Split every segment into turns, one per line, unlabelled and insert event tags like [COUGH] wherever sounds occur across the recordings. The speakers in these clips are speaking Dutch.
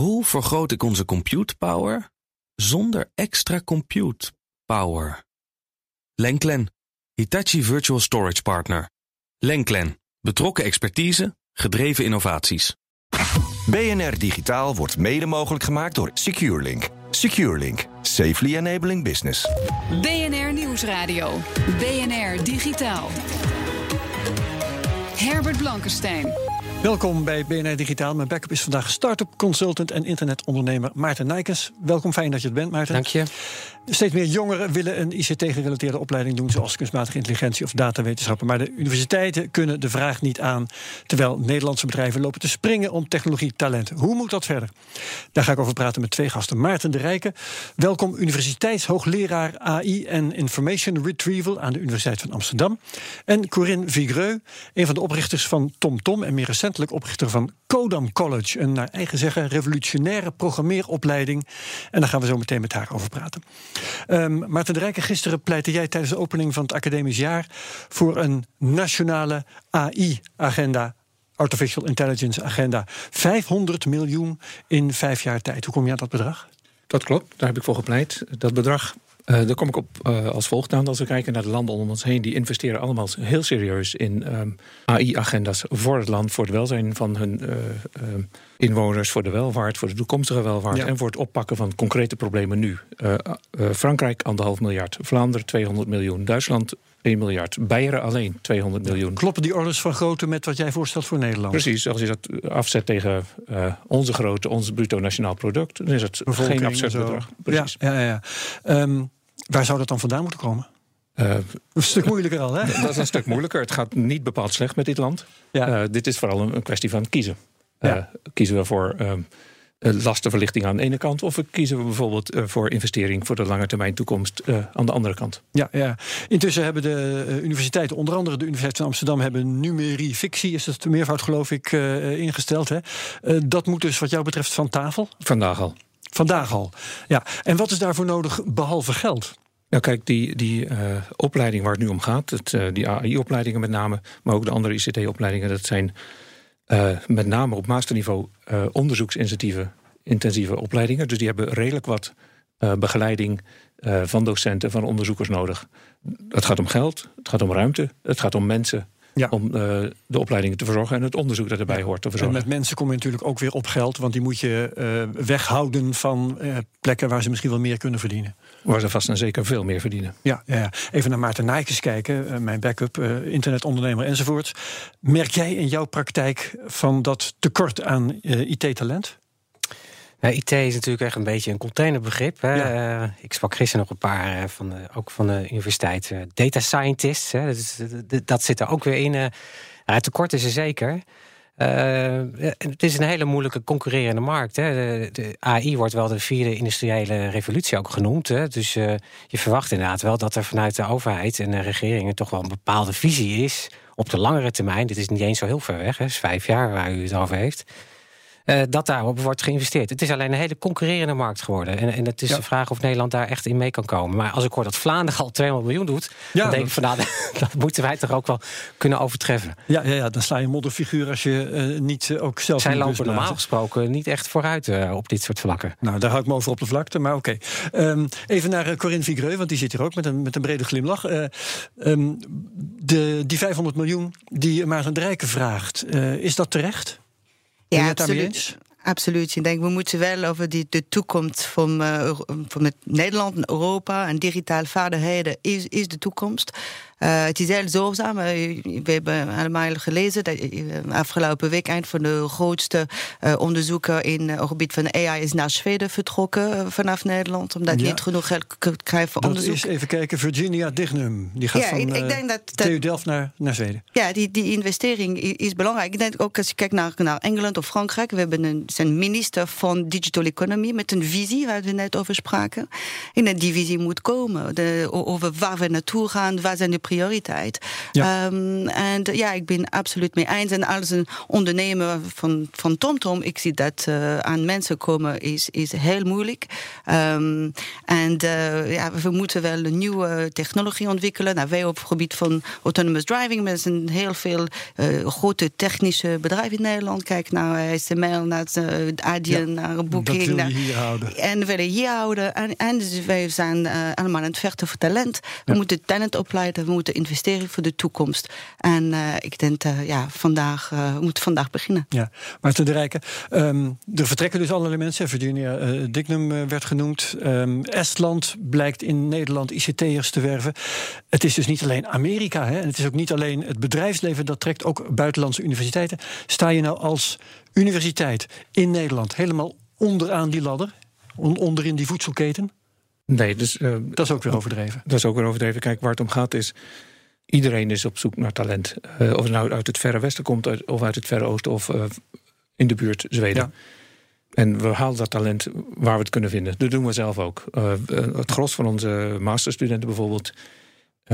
Hoe vergroot ik onze compute power zonder extra compute power? Lenklen, Hitachi Virtual Storage Partner. Lenklen, betrokken expertise, gedreven innovaties.
BNR Digitaal wordt mede mogelijk gemaakt door SecureLink. SecureLink, safely enabling business.
BNR Nieuwsradio. BNR Digitaal. Herbert Blankenstein.
Welkom bij BNR Digitaal. Mijn backup is vandaag start-up consultant en internetondernemer Maarten Nijkens. Welkom, fijn dat je het bent, Maarten.
Dank je.
Steeds meer jongeren willen een ICT-gerelateerde opleiding doen, zoals kunstmatige intelligentie of datawetenschappen. Maar de universiteiten kunnen de vraag niet aan, terwijl Nederlandse bedrijven lopen te springen om technologietalent. Hoe moet dat verder? Daar ga ik over praten met twee gasten. Maarten de Rijken, welkom universiteitshoogleraar AI en Information Retrieval aan de Universiteit van Amsterdam. En Corinne Vigreux, een van de oprichters van TomTom en meer recentelijk oprichter van Codam College, een naar eigen zeggen revolutionaire programmeeropleiding. En daar gaan we zo meteen met haar over praten. Um, Maarten de gisteren pleitte jij tijdens de opening van het academisch jaar voor een nationale AI-agenda. Artificial Intelligence Agenda. 500 miljoen in vijf jaar tijd. Hoe kom je aan dat bedrag?
Dat klopt, daar heb ik voor gepleit. Dat bedrag uh, daar kom ik op uh, als volgt aan. Als we kijken naar de landen om ons heen, die investeren allemaal heel serieus in um, AI-agenda's voor het land, voor het welzijn van hun uh, inwoners, voor de welvaart, voor de toekomstige welvaart ja. en voor het oppakken van concrete problemen nu. Frankrijk anderhalf miljard, Vlaanderen 200 miljoen, Duitsland 1 miljard. Beieren alleen 200 miljoen.
Kloppen die orders van grootte met wat jij voorstelt voor Nederland?
Precies, als je dat afzet tegen uh, onze grootte, ons bruto nationaal product, dan is het geen absurd bedrag.
Precies. Ja, ja, ja. Um, waar zou dat dan vandaan moeten komen? Uh, een stuk moeilijker al, hè? [LAUGHS]
Dat is een stuk moeilijker. Het gaat niet bepaald slecht met dit land. Ja. Uh, dit is vooral een, een kwestie van kiezen. Ja. kiezen we voor lastenverlichting aan de ene kant, of kiezen we bijvoorbeeld voor investering voor de lange termijn toekomst aan de andere kant?
Ja, ja. Intussen hebben de universiteiten, onder andere de Universiteit van Amsterdam, hebben numerie fictie, is het meervoud geloof ik, ingesteld. Hè? dat moet dus wat jou betreft van tafel?
Vandaag al.
Vandaag al. Ja. En wat is daarvoor nodig behalve geld?
Nou, kijk, die, die uh, opleiding waar het nu om gaat, het, uh, die AI-opleidingen met name, maar ook de andere ICT-opleidingen, dat zijn uh, met name op masterniveau onderzoeksintensieve intensieve opleidingen. Dus die hebben redelijk wat begeleiding van docenten, van onderzoekers nodig. Het gaat om geld, het gaat om ruimte, het gaat om mensen ja. om uh, de opleidingen te verzorgen en het onderzoek dat erbij hoort te verzorgen.
En met mensen kom je natuurlijk ook weer op geld, want die moet je uh, weghouden van uh, plekken waar ze misschien wel meer kunnen verdienen.
Waar ze vast en zeker veel meer verdienen.
Ja, ja. even naar Maarten Nijkens kijken, mijn backup, internetondernemer enzovoort. Merk jij in jouw praktijk van dat tekort aan IT-talent?
IT is natuurlijk echt een beetje een containerbegrip. Hè. Ja. Uh, ik sprak gisteren nog een paar van de, ook van de universiteit. Uh, data scientists, hè. Dat, dat, zit er ook weer in. Uh, het tekort is er zeker. het is een hele moeilijke concurrerende markt. Hè. De, de, AI wordt wel de vierde industriële revolutie ook genoemd. Hè. Dus je verwacht inderdaad wel dat er vanuit de overheid en de regeringen toch wel een bepaalde visie is op de langere termijn. Dit is niet eens zo heel ver weg, hè. Is vijf jaar waar u het over heeft. Uh, dat daarop wordt geïnvesteerd. Het is alleen een hele concurrerende markt geworden. En, en het is ja. de vraag of Nederland daar echt in mee kan komen. Maar als ik hoor dat Vlaanderen al 200 miljoen doet, ja, dan denk ik van nou, [LAUGHS] dat moeten wij toch ook wel kunnen overtreffen.
Ja, ja, ja dan sla je een modderfiguur als je uh, niet uh, ook zelf.
Zij lopen normaal gesproken niet echt vooruit op dit soort vlakken.
Nou, daar hou ik me over op de vlakte, maar oké. Okay. Um, even naar Corinne Vigreux, want die zit hier ook met een, met een brede glimlach. Um, de, die 500 miljoen die Maarten de Rijken vraagt, is dat terecht?
Ja, absoluut. Absoluut. Ik denk, we moeten wel over die, de toekomst van, uh, van het Nederland en Europa en digitale vaardigheden is, is de toekomst. Uh, het is heel zorgzaam. Uh, we hebben allemaal gelezen dat afgelopen week een van de grootste onderzoeken in het gebied van AI is naar Zweden vertrokken vanaf Nederland, omdat ja. niet genoeg geld krijgt voor
dat
onderzoek.
Is, even kijken, Virginia Dignum, die gaat ja, van ik, ik denk dat, TU Delft naar, naar Zweden.
Ja, die, die investering is belangrijk. Ik denk ook als je kijkt naar, naar Engeland of Frankrijk, we hebben een, zijn minister van Digital Economy met een visie, waar we net over spraken. En dat die visie moet komen, de, over waar we naartoe gaan, waar zijn de prioriteit.
Ja.
Ehm, en eh, ja, ik ben absoluut mee eens. En als een ondernemer van, van TomTom, ik zie dat eh, aan mensen komen, is, is heel moeilijk. Ehm, en eh, ja, we moeten wel een nieuwe technologie ontwikkelen. Nou, wij op het gebied van autonomous driving, met zijn heel veel eh, grote technische bedrijven in Nederland. Kijk naar SML, naar uh, Adyen, naar
Dat
Booking.
wil je
naar-
hier houden.
en we willen hier houden. En, en dus wij zijn eh, allemaal aan het vechten voor talent. We moeten talent opleiden, we moeten investeren voor de toekomst. En eh, ik denk, eh, ja, vandaag, eh, we vandaag beginnen.
Ja, Maarten de Rijken. ehm, er vertrekken dus allerlei mensen. Virginia Dignum werd genoemd. Ehm, Estland blijkt in Nederland ICT'ers te werven. Het is dus niet alleen Amerika. Hè, en het is ook niet alleen het bedrijfsleven dat trekt. Ook buitenlandse universiteiten. Sta je nou als universiteit in Nederland helemaal onderaan die ladder? On- onderin die voedselketen?
Nee, dus eh,
Dat is ook weer overdreven.
dat is ook weer overdreven. Kijk, waar het om gaat is... iedereen is op zoek naar talent. Eh, of het nou uit het verre westen komt... uit- of uit het verre oosten of eh, in de buurt Zweden.
Ja.
En we halen dat talent waar we het kunnen vinden. Dat doen we zelf ook. Het gros van onze masterstudenten bijvoorbeeld...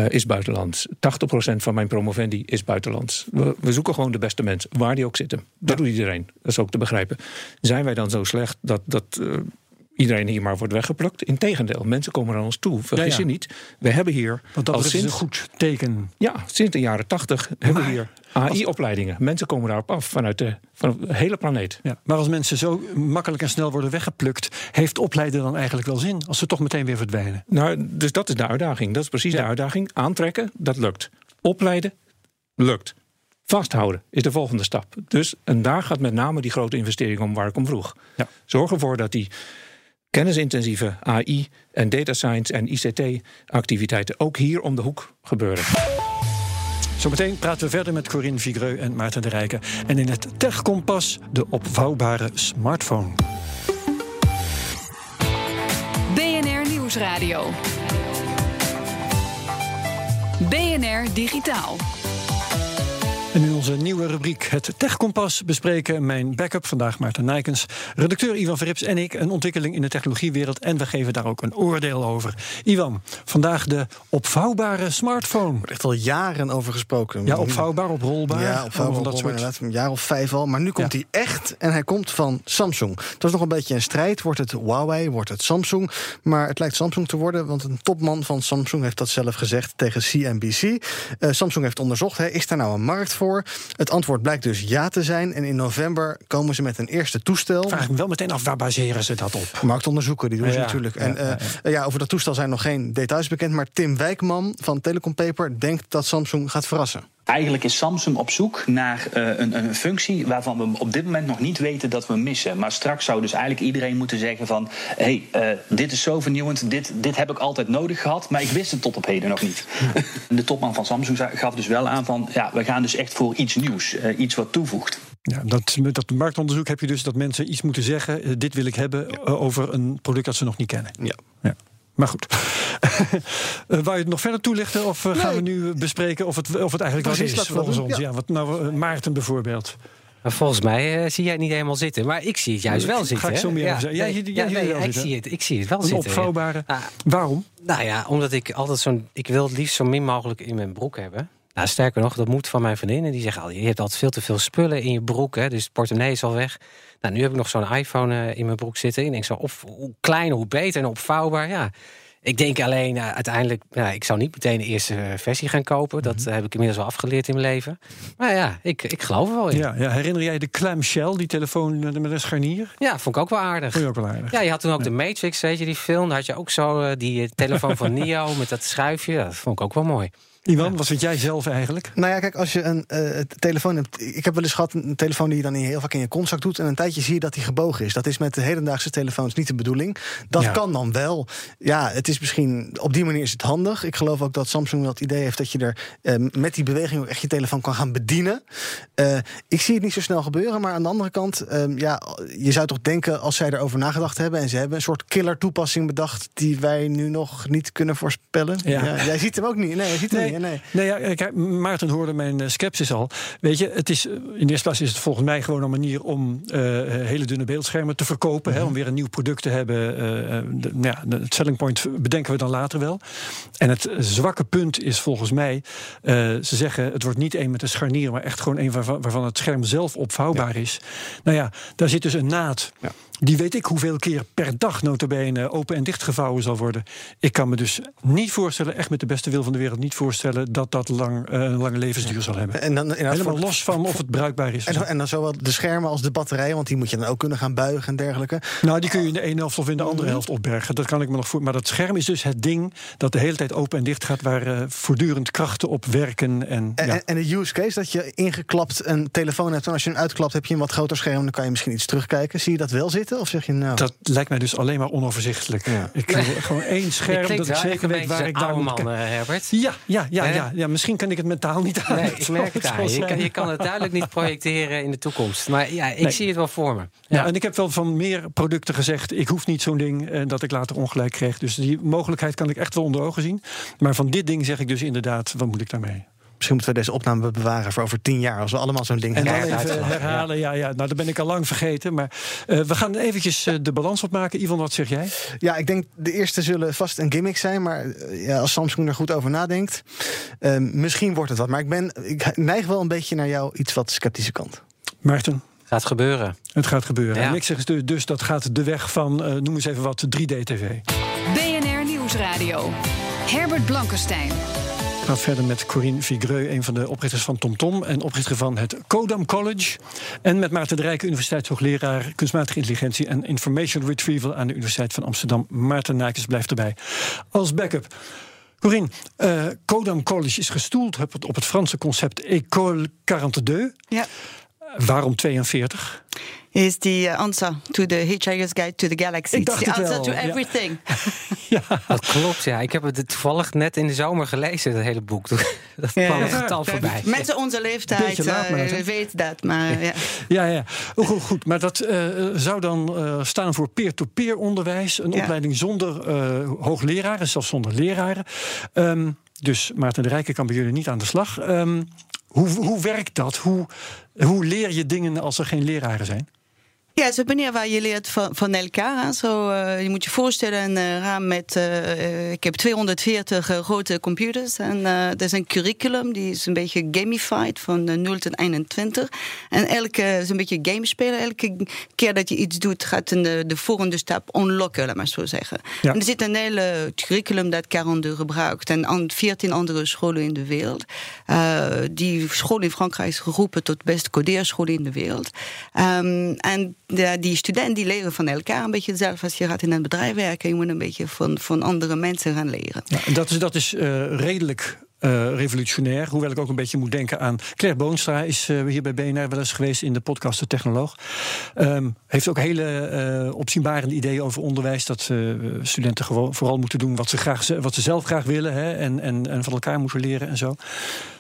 is buitenlands. 80% van mijn promovendi is buitenlands. We, we zoeken gewoon de beste mensen, waar die ook zitten. Dat doet iedereen. Dat is ook te begrijpen. Zijn wij dan zo slecht dat, dat iedereen hier maar wordt weggeplukt? Integendeel, mensen komen naar ons toe. Vergis
Ja, ja.
je niet. We hebben hier
Want dat
al
is een
sinds,
goed teken.
ja, sinds de jaren 80 hebben we hier AI-opleidingen. Mensen komen daarop af vanuit de, van de hele planeet.
Ja. Maar als mensen zo makkelijk en snel worden weggeplukt... heeft opleiden dan eigenlijk wel zin? Als ze toch meteen weer verdwijnen?
Nou, dus dat is de uitdaging. Dat is precies de uitdaging. Aantrekken, dat lukt. Opleiden, lukt. Vasthouden is de volgende stap. Dus, en daar gaat met name die grote investering om waar ik om vroeg.
Ja.
Zorg ervoor dat die kennisintensieve AI en data science en ICT-activiteiten ook hier om de hoek gebeuren.
Zometeen praten we verder met Corinne Vigreux en Maarten de Rijken. En in het Techkompas de opvouwbare smartphone.
BNR Nieuwsradio. BNR Digitaal.
En onze nieuwe rubriek Het Techkompas bespreken mijn backup, vandaag Maarten Nijkens, redacteur Ivan Verrips en ik een ontwikkeling in de technologiewereld. En we geven daar ook een oordeel over. Ivan, vandaag de opvouwbare smartphone.
wordt echt al jaren over gesproken.
Ja, opvouwbaar, oprolbaar.
Ja, opvouwbaar,
dat soort.
inderdaad, een jaar of vijf al. Maar nu komt
Ja.
hij echt en hij komt van Samsung. Het was nog een beetje een strijd. Wordt het Huawei, wordt het Samsung? Maar het lijkt Samsung te worden, want een topman van Samsung heeft dat zelf gezegd tegen CNBC. Eh, Samsung heeft onderzocht, hè, is daar nou een markt voor? Het antwoord blijkt dus ja te zijn. En in november komen ze met een eerste toestel.
Vraag ik me wel meteen af, waar baseren ze dat op?
Marktonderzoeken, die doen ze
Ja,
natuurlijk.
ja,
en
ja,
eh, ja, over dat toestel zijn nog geen details bekend. Maar Tim Wijkman van Telecom Paper denkt dat Samsung gaat verrassen.
Eigenlijk is Samsung op zoek naar eh, een, een functie waarvan we op dit moment nog niet weten dat we missen. Maar straks zou dus eigenlijk iedereen moeten zeggen van... hé, hey, eh, dit is zo vernieuwend, dit, dit heb ik altijd nodig gehad... maar ik wist het tot op heden nog niet. [LAUGHS] De topman van Samsung gaf dus wel aan van... ja, we gaan dus echt voor iets nieuws, eh, iets wat toevoegt.
Ja, dat, met dat marktonderzoek heb je dus dat mensen iets moeten zeggen. dit wil ik hebben over een product dat ze nog niet kennen.
Ja.
Ja. Maar goed. [LAUGHS] Eh, Wou je het nog verder toelichten? Of eh, gaan we nu bespreken of het, of het eigenlijk wat is volgens ons? Ja. wat nou, eh, Maarten bijvoorbeeld.
Volgens mij zie jij het niet helemaal zitten. Maar ik zie het juist wel
Ga
zitten.
ik
hè?
zo meer over zeggen. Jij
nee,
jij
ja,
ziet het
nee,
wel
ik,
zitten.
zie het, ik zie het wel
Een
zitten. ja.
opvouwbare.
Ah,
Waarom?
Nou ja, omdat ik altijd zo'n. Ik wil het liefst zo min mogelijk in mijn broek hebben. Nou, sterker nog, dat moet van mijn vriendinnen. Die zeggen al, je hebt altijd veel te veel spullen in je broek. Hè, dus het portemonnee is al weg. Nou, nu heb ik nog zo'n iPhone eh, in mijn broek zitten. Ik denk zo, of, hoe kleiner, hoe beter en opvouwbaar. Ja. Ik denk alleen eh, uiteindelijk, ja, ik zou niet meteen de eerste eh, versie gaan kopen. Dat
Mhm.
heb ik inmiddels wel afgeleerd in mijn leven. Maar ja, ik, ik geloof er wel in. Ja.
Ja, ja, herinner jij de clamshell, die telefoon met een scharnier?
vond ik ook wel aardig.
Vond je ook wel aardig.
Ja, je had toen ook de Matrix, weet je, die film. Daar had je ook zo die telefoon van [LAUGHS] Neo met dat schuifje. Ja, Dat vond ik ook wel mooi.
Iwan, wat vind jij zelf eigenlijk?
Nou ja, kijk, als je een eh, telefoon hebt. Ik heb wel eens gehad een telefoon die je dan heel vaak in je kontzak doet. En een tijdje zie je dat die gebogen is. Dat is met de hedendaagse telefoons niet de bedoeling. Dat
Ja.
kan dan wel. Ja, het is misschien. Op die manier is het handig. Ik geloof ook dat Samsung dat idee heeft dat je er eh, met die beweging ook echt je telefoon kan gaan bedienen. Eh, ik zie het niet zo snel gebeuren. Maar aan de andere kant, eh, ja, je zou toch denken als zij erover nagedacht hebben. En ze hebben een soort killer toepassing bedacht. die wij nu nog niet kunnen voorspellen.
Ja.
jij ziet hem ook niet. Nee, jij ziet hem
Nee,
nee. nee.
nee ja, kijk, Maarten hoorde mijn uh, sceptisch al. Weet je, het is, in de eerste plaats is het volgens mij gewoon een manier om uh, hele dunne beeldschermen te verkopen. Mm -hmm. hè, om weer een nieuw product te hebben. De, nou ja, het selling point bedenken we dan later wel. En het zwakke punt is volgens mij, ze zeggen het wordt niet één met een scharnier, maar echt gewoon een waarvan, waarvan het scherm zelf opvouwbaar ja. is. Nou ja, daar zit dus een naad. Ja. Die weet ik hoeveel keer per dag notabene open en dichtgevouwen zal worden. Ik kan me dus niet voorstellen, echt met de beste wil van de wereld, niet voorstellen dat dat lang, uh, een lange levensduur zal hebben. En dan, Helemaal los van of het bruikbaar is.
En, en dan zowel de schermen als de batterijen, want die moet je dan ook kunnen gaan buigen en dergelijke.
Nou, die kun je in de ene helft of in de andere helft opbergen. Dat kan ik me nog voor. Maar dat scherm is dus het ding dat de hele tijd open en dicht gaat, waar uh, voortdurend krachten op werken. En,
en,
ja.
en de use case dat je ingeklapt een telefoon hebt en als je hem uitklapt heb je een wat groter scherm, dan kan je misschien iets terugkijken. Zie je dat wel zitten? Of zeg je nou.
Dat lijkt mij dus alleen maar onoverzichtelijk. Ja. Ik wil gewoon één [LAUGHS] scherm dat ik zeker weet waar ik daar
moet man, uh, Herbert.
Ja, ja, ja, ja, ja, misschien kan ik het mentaal niet aan.
Nee, ik merk het aan. Je kan, je kan het duidelijk niet [LAUGHS] projecteren in de toekomst. Maar ja, ik nee. zie het wel voor me.
Ja. ja. en ik heb wel van meer producten gezegd... ik hoef niet zo'n ding en dat ik later ongelijk kreeg. Dus die mogelijkheid kan ik echt wel onder ogen zien. Maar van dit ding zeg ik dus inderdaad, wat moet ik daarmee?
Misschien moeten we deze opname bewaren voor over tien jaar. Als we allemaal zo'n ding
en dan even herhalen. Ja. ja, nou, dat ben ik al lang vergeten. Maar uh, we gaan eventjes uh, de balans opmaken. Ivan, wat zeg jij?
Ja, ik denk de eerste zullen vast een gimmick zijn. Maar uh, ja, als Samsung er goed over nadenkt, misschien wordt het wat. Maar ik, ben, ik neig wel een beetje naar jouw iets wat sceptische kant.
Maarten?
Gaat gebeuren.
Het gaat gebeuren. Ja. En ik zeg dus, dus dat gaat de weg van, noem eens even wat, 3D-TV.
BNR Nieuwsradio. Herbert Blankenstein.
We verder met Corinne Vigreux, een van de oprichters van TomTom... en oprichter van het Codam College. En met Maarten de Rijke, universiteitshoogleraar... kunstmatige intelligentie en information retrieval... aan de Universiteit van Amsterdam. Maarten Nijkens blijft erbij. Als backup... Corinne, uh, Codam College is gestoeld op het Franse concept École 42.
Ja.
Waarom 42?
Is the answer to the Hitchhiker's Guide to the Galaxy.
Ik dacht
the answer
wel,
to everything.
Ja. [LAUGHS] ja. Dat klopt, ja. Ik heb het toevallig net in de zomer gelezen, het hele boek. [LAUGHS] Dat ja. kwam het getal voorbij.
Mensen onze leeftijd uh, weten dat, maar ja.
Ja, ja. Goed, goed, maar dat uh, zou dan uh, staan voor peer-to-peer -peer onderwijs. Een opleiding zonder hoogleraren, zelfs zonder leraren. Um, dus Maarten de Rijken kan bij jullie niet aan de slag. Um, hoe, hoe werkt dat? Hoe, hoe leer je dingen als er geen leraren zijn?
Ja, het is een manier waar je leert van, van elkaar. Hè. Zo, uh, je moet je voorstellen, een uh, raam met... Uh, ik heb 240 grote computers. En dat is een curriculum, die is een beetje gamified, van 0 tot 21. En elke is een beetje game spelen. Elke keer dat je iets doet, gaat de, de volgende stap unlocken, laat maar zo zeggen. Ja. En er zit een hele curriculum dat 42 gebruikt. En an, 14 andere scholen in de wereld. die school in Frankrijk is geroepen tot beste codeerschool in de wereld. Um, en de, die studenten die leren van elkaar een beetje zelf. Als je gaat in een bedrijf werken, je moet een beetje van, van andere mensen gaan leren.
Ja, dat is, dat is uh, redelijk uh, revolutionair. Hoewel ik ook een beetje moet denken aan. Claire Boonstra is uh, hier bij BNR wel eens geweest in de podcast De Technoloog. Um, heeft ook hele uh, opzienbarende ideeën over onderwijs. Dat studenten gewoon vooral moeten doen wat ze, graag, wat ze zelf graag willen. Hè, en, en, en van elkaar moeten leren en zo.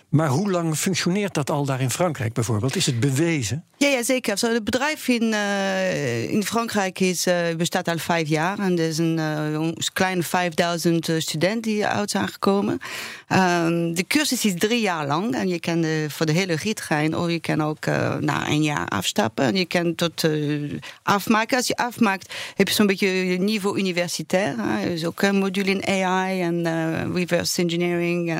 Maar hoe lang functioneert dat al daar in Frankrijk bijvoorbeeld? Is het bewezen?
Ja, ja zeker. Het bedrijf in, uh, in Frankrijk is, uh, bestaat al vijf jaar. En er zijn uh, kleine 5000 studenten die uit zijn gekomen. Um, de cursus is drie jaar lang. En je kan voor de hele rit gaan. Of je kan ook na een jaar afstappen. En je kan tot afmaken. Als je afmaakt, heb je zo'n beetje niveau universitair. Er is ook een module in AI en reverse engineering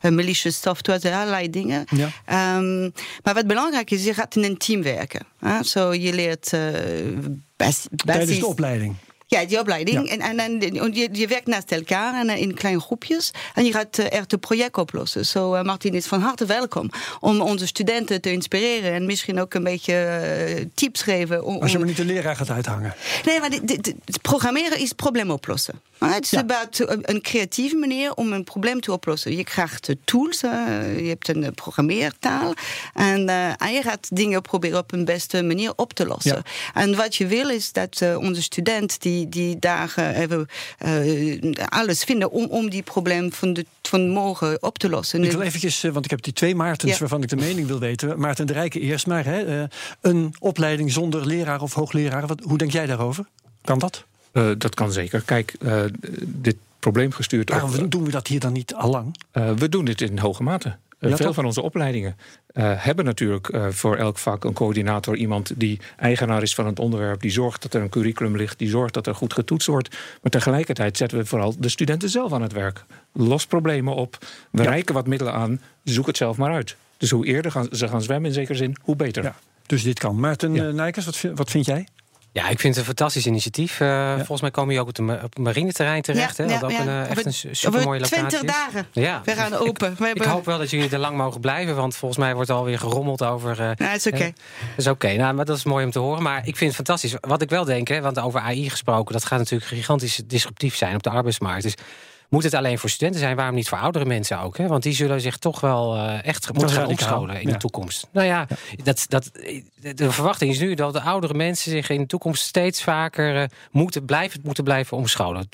en malicious software, allerlei dingen. Ja. Um, maar wat belangrijk is, je gaat in een team werken. Zo, so je leert uh, bas
Tijdens de opleiding.
Ja, die opleiding. Ja. En, en, en je, je, werkt naast elkaar en in kleine groepjes. En je gaat uh, echt een project oplossen. Zo, so, uh, Martin is van harte welkom om onze studenten te inspireren. En misschien ook een beetje tips geven. Om,
Als je maar niet de leraar gaat uithangen.
Nee, maar programmeren is probleem oplossen. Het is ja. about een creatieve manier om een probleem te oplossen. Je krijgt tools, je hebt een programmeertaal. En, en, je gaat dingen proberen op een beste manier op te lossen. Ja. En wat je wil is dat onze student die die, dagen even uh, alles vinden om, om die probleem van, de, van morgen op te lossen.
Ik wil eventjes, want ik heb die twee Maartens ja. waarvan ik de mening wil weten. Maarten de Rijke eerst maar. Hè, uh, een opleiding zonder leraar of hoogleraar. Wat, hoe denk jij daarover? Kan dat?
Uh, dat kan zeker. Kijk, dit probleemgestuurd.
Waarom op, doen we dat hier dan niet allang?
Uh, we doen dit in hoge mate. Ja, veel van onze opleidingen uh, hebben natuurlijk uh, voor elk vak een coördinator, iemand die eigenaar is van het onderwerp, die zorgt dat er een curriculum ligt, die zorgt dat er goed getoetst wordt. Maar tegelijkertijd zetten we vooral de studenten zelf aan het werk. Los problemen op, we ja. reiken wat middelen aan, zoek het zelf maar uit. Dus hoe eerder gaan, ze gaan zwemmen in zekere zin, hoe beter.
Ja, dus dit kan. Maarten ja. Nijkers, wat, wat vind jij?
Ja, ik vind het een fantastisch initiatief. Uh, ja. Volgens mij komen je ook op, de, op het marineterrein terecht. Ja, hè? Dat ja, ook een, uh, echt een super mooie locatie.
20 dagen. Ja. We gaan open.
Ik,
we hebben...
ik, hoop wel dat jullie er lang mogen blijven. Want volgens mij wordt er alweer gerommeld over. Uh,
nou, is oké. Okay.
Dat is oké. Okay. Nou, maar dat is mooi om te horen. Maar ik vind het fantastisch. Wat ik wel denk, hè, want over AI gesproken, dat gaat natuurlijk gigantisch disruptief zijn op de arbeidsmarkt. Dus moet het alleen voor studenten zijn? Waarom niet voor oudere mensen ook? Hè? Want die zullen zich toch wel uh, echt moeten gaan omscholen in ja. de toekomst. Nou ja, ja, Dat, dat, de verwachting is nu dat de oudere mensen zich in de toekomst steeds vaker uh, moeten, blijven, moeten blijven omscholen.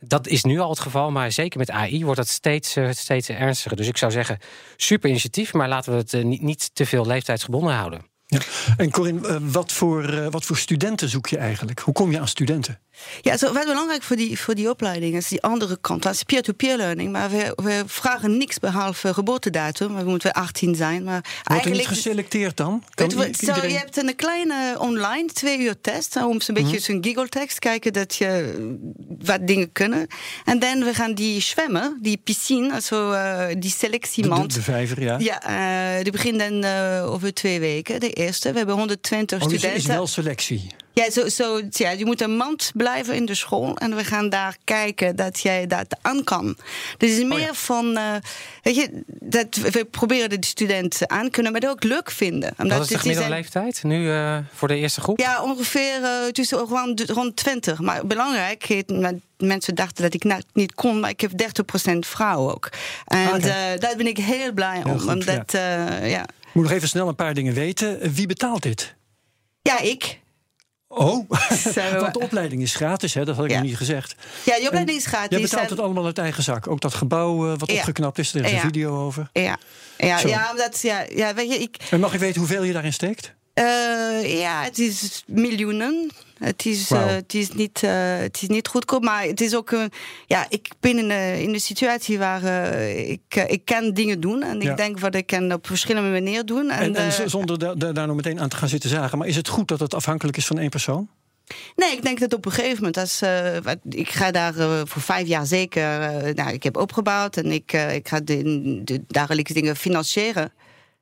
Dat is nu al het geval, maar zeker met AI wordt dat steeds, uh, steeds ernstiger. Dus ik zou zeggen, super initiatief, maar laten we het niet, niet te veel leeftijdsgebonden houden.
Ja. En Corinne, wat voor, wat voor studenten zoek je eigenlijk? Hoe kom je aan studenten?
Ja, zo, wat belangrijk voor die, voor die opleiding is die andere kant. Dat is peer-to-peer learning. Maar we, we vragen niks behalve geboortedatum. We moeten 18 zijn. Maar
Wordt
eigenlijk
er niet geselecteerd dan?
Kan zo, je hebt een kleine online twee uur test. Om een beetje mm zo'n giggle tekst kijken dat je wat dingen kunnen. En dan we gaan die zwemmen, die piscine, also, uh, die selectiemand.
De, de, de, vijver, ja.
Ja, uh, die begint dan uh, over twee weken. De eerste. We hebben 120
oh, dus
studenten.
is wel selectie.
Ja, zo, zo, ja, je moet een mand blijven in de school. En we gaan daar kijken dat jij dat aan kan. Dus het is meer oh ja. van. Uh, weet je, dat we proberen de studenten aan kunnen, maar dat ook leuk vinden.
Omdat Wat is de gemiddelde leeftijd nu uh, voor de eerste groep?
Ja, ongeveer uh, tussen rond, rond 20. Maar belangrijk, mensen dachten dat ik nou niet kon, maar ik heb 30% vrouw ook. En okay. daar ben ik heel blij om. Goed, omdat, ja. ja.
Ik moet nog even snel een paar dingen weten. Wie betaalt dit?
Ja, ik.
Oh, want de opleiding is gratis, hè? dat had ik
ja.
nog niet gezegd.
Ja, die opleiding is gratis.
Je betaalt het allemaal uit eigen zak. Ook dat gebouw uh, wat
ja.
opgeknapt is, er is
ja.
een video over.
Ja, ja, ja, dat, ja, ja weet je, ik...
En mag ik weten hoeveel je daarin steekt?
Uh, ja, het is miljoenen. Het is, wow. uh, het is, niet, uh, het is niet goedkoop, maar het is ook. ja, ik ben in een, in een situatie waar ik, ik kan dingen doen. En
ja.
ik denk wat ik kan op verschillende manieren doen.
En, en, en zonder da, da, daar nog meteen aan te gaan zitten zagen. Maar is het goed dat het afhankelijk is van één persoon?
Nee, ik denk dat op een gegeven moment, als, uh, ik ga daar uh, voor vijf jaar zeker, uh, nou, ik heb opgebouwd en ik, ik ga de, de dagelijkse dingen financieren.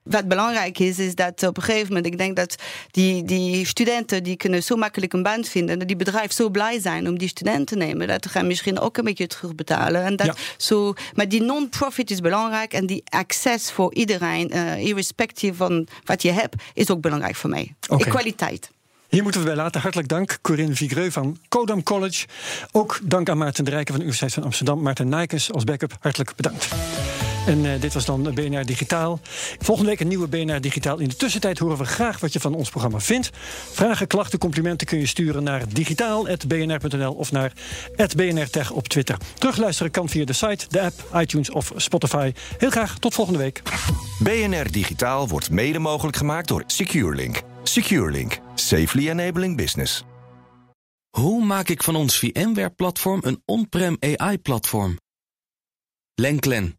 Wat belangrijk is, is dat op een gegeven moment, ik denk dat die, die studenten die kunnen zo makkelijk een baan vinden, dat die bedrijven zo blij zijn om die studenten te nemen, dat gaan misschien ook een beetje terugbetalen. En dat
ja.
zo, maar die non-profit is belangrijk en die access voor iedereen, irrespectief van wat je hebt, is ook belangrijk voor mij.
Okay.
Equaliteit.
Hier moeten we bij laten. Hartelijk dank, Corinne Vigreux van Codam College. Ook dank aan Maarten de Rijken van de Universiteit van Amsterdam. Maarten Nijkens als backup, hartelijk bedankt. En uh, dit was dan BNR Digitaal. Volgende week een nieuwe BNR Digitaal. In de tussentijd horen we graag wat je van ons programma vindt. Vragen, klachten, complimenten kun je sturen naar digitaal.bnr.nl of naar @bnrtech op Twitter. Terugluisteren kan via de site, de app, iTunes of Spotify. Heel graag tot volgende week.
BNR Digitaal wordt mede mogelijk gemaakt door SecureLink. SecureLink. Safely enabling business.
Hoe maak ik van ons VMware-platform een on-prem AI-platform? Lenklen,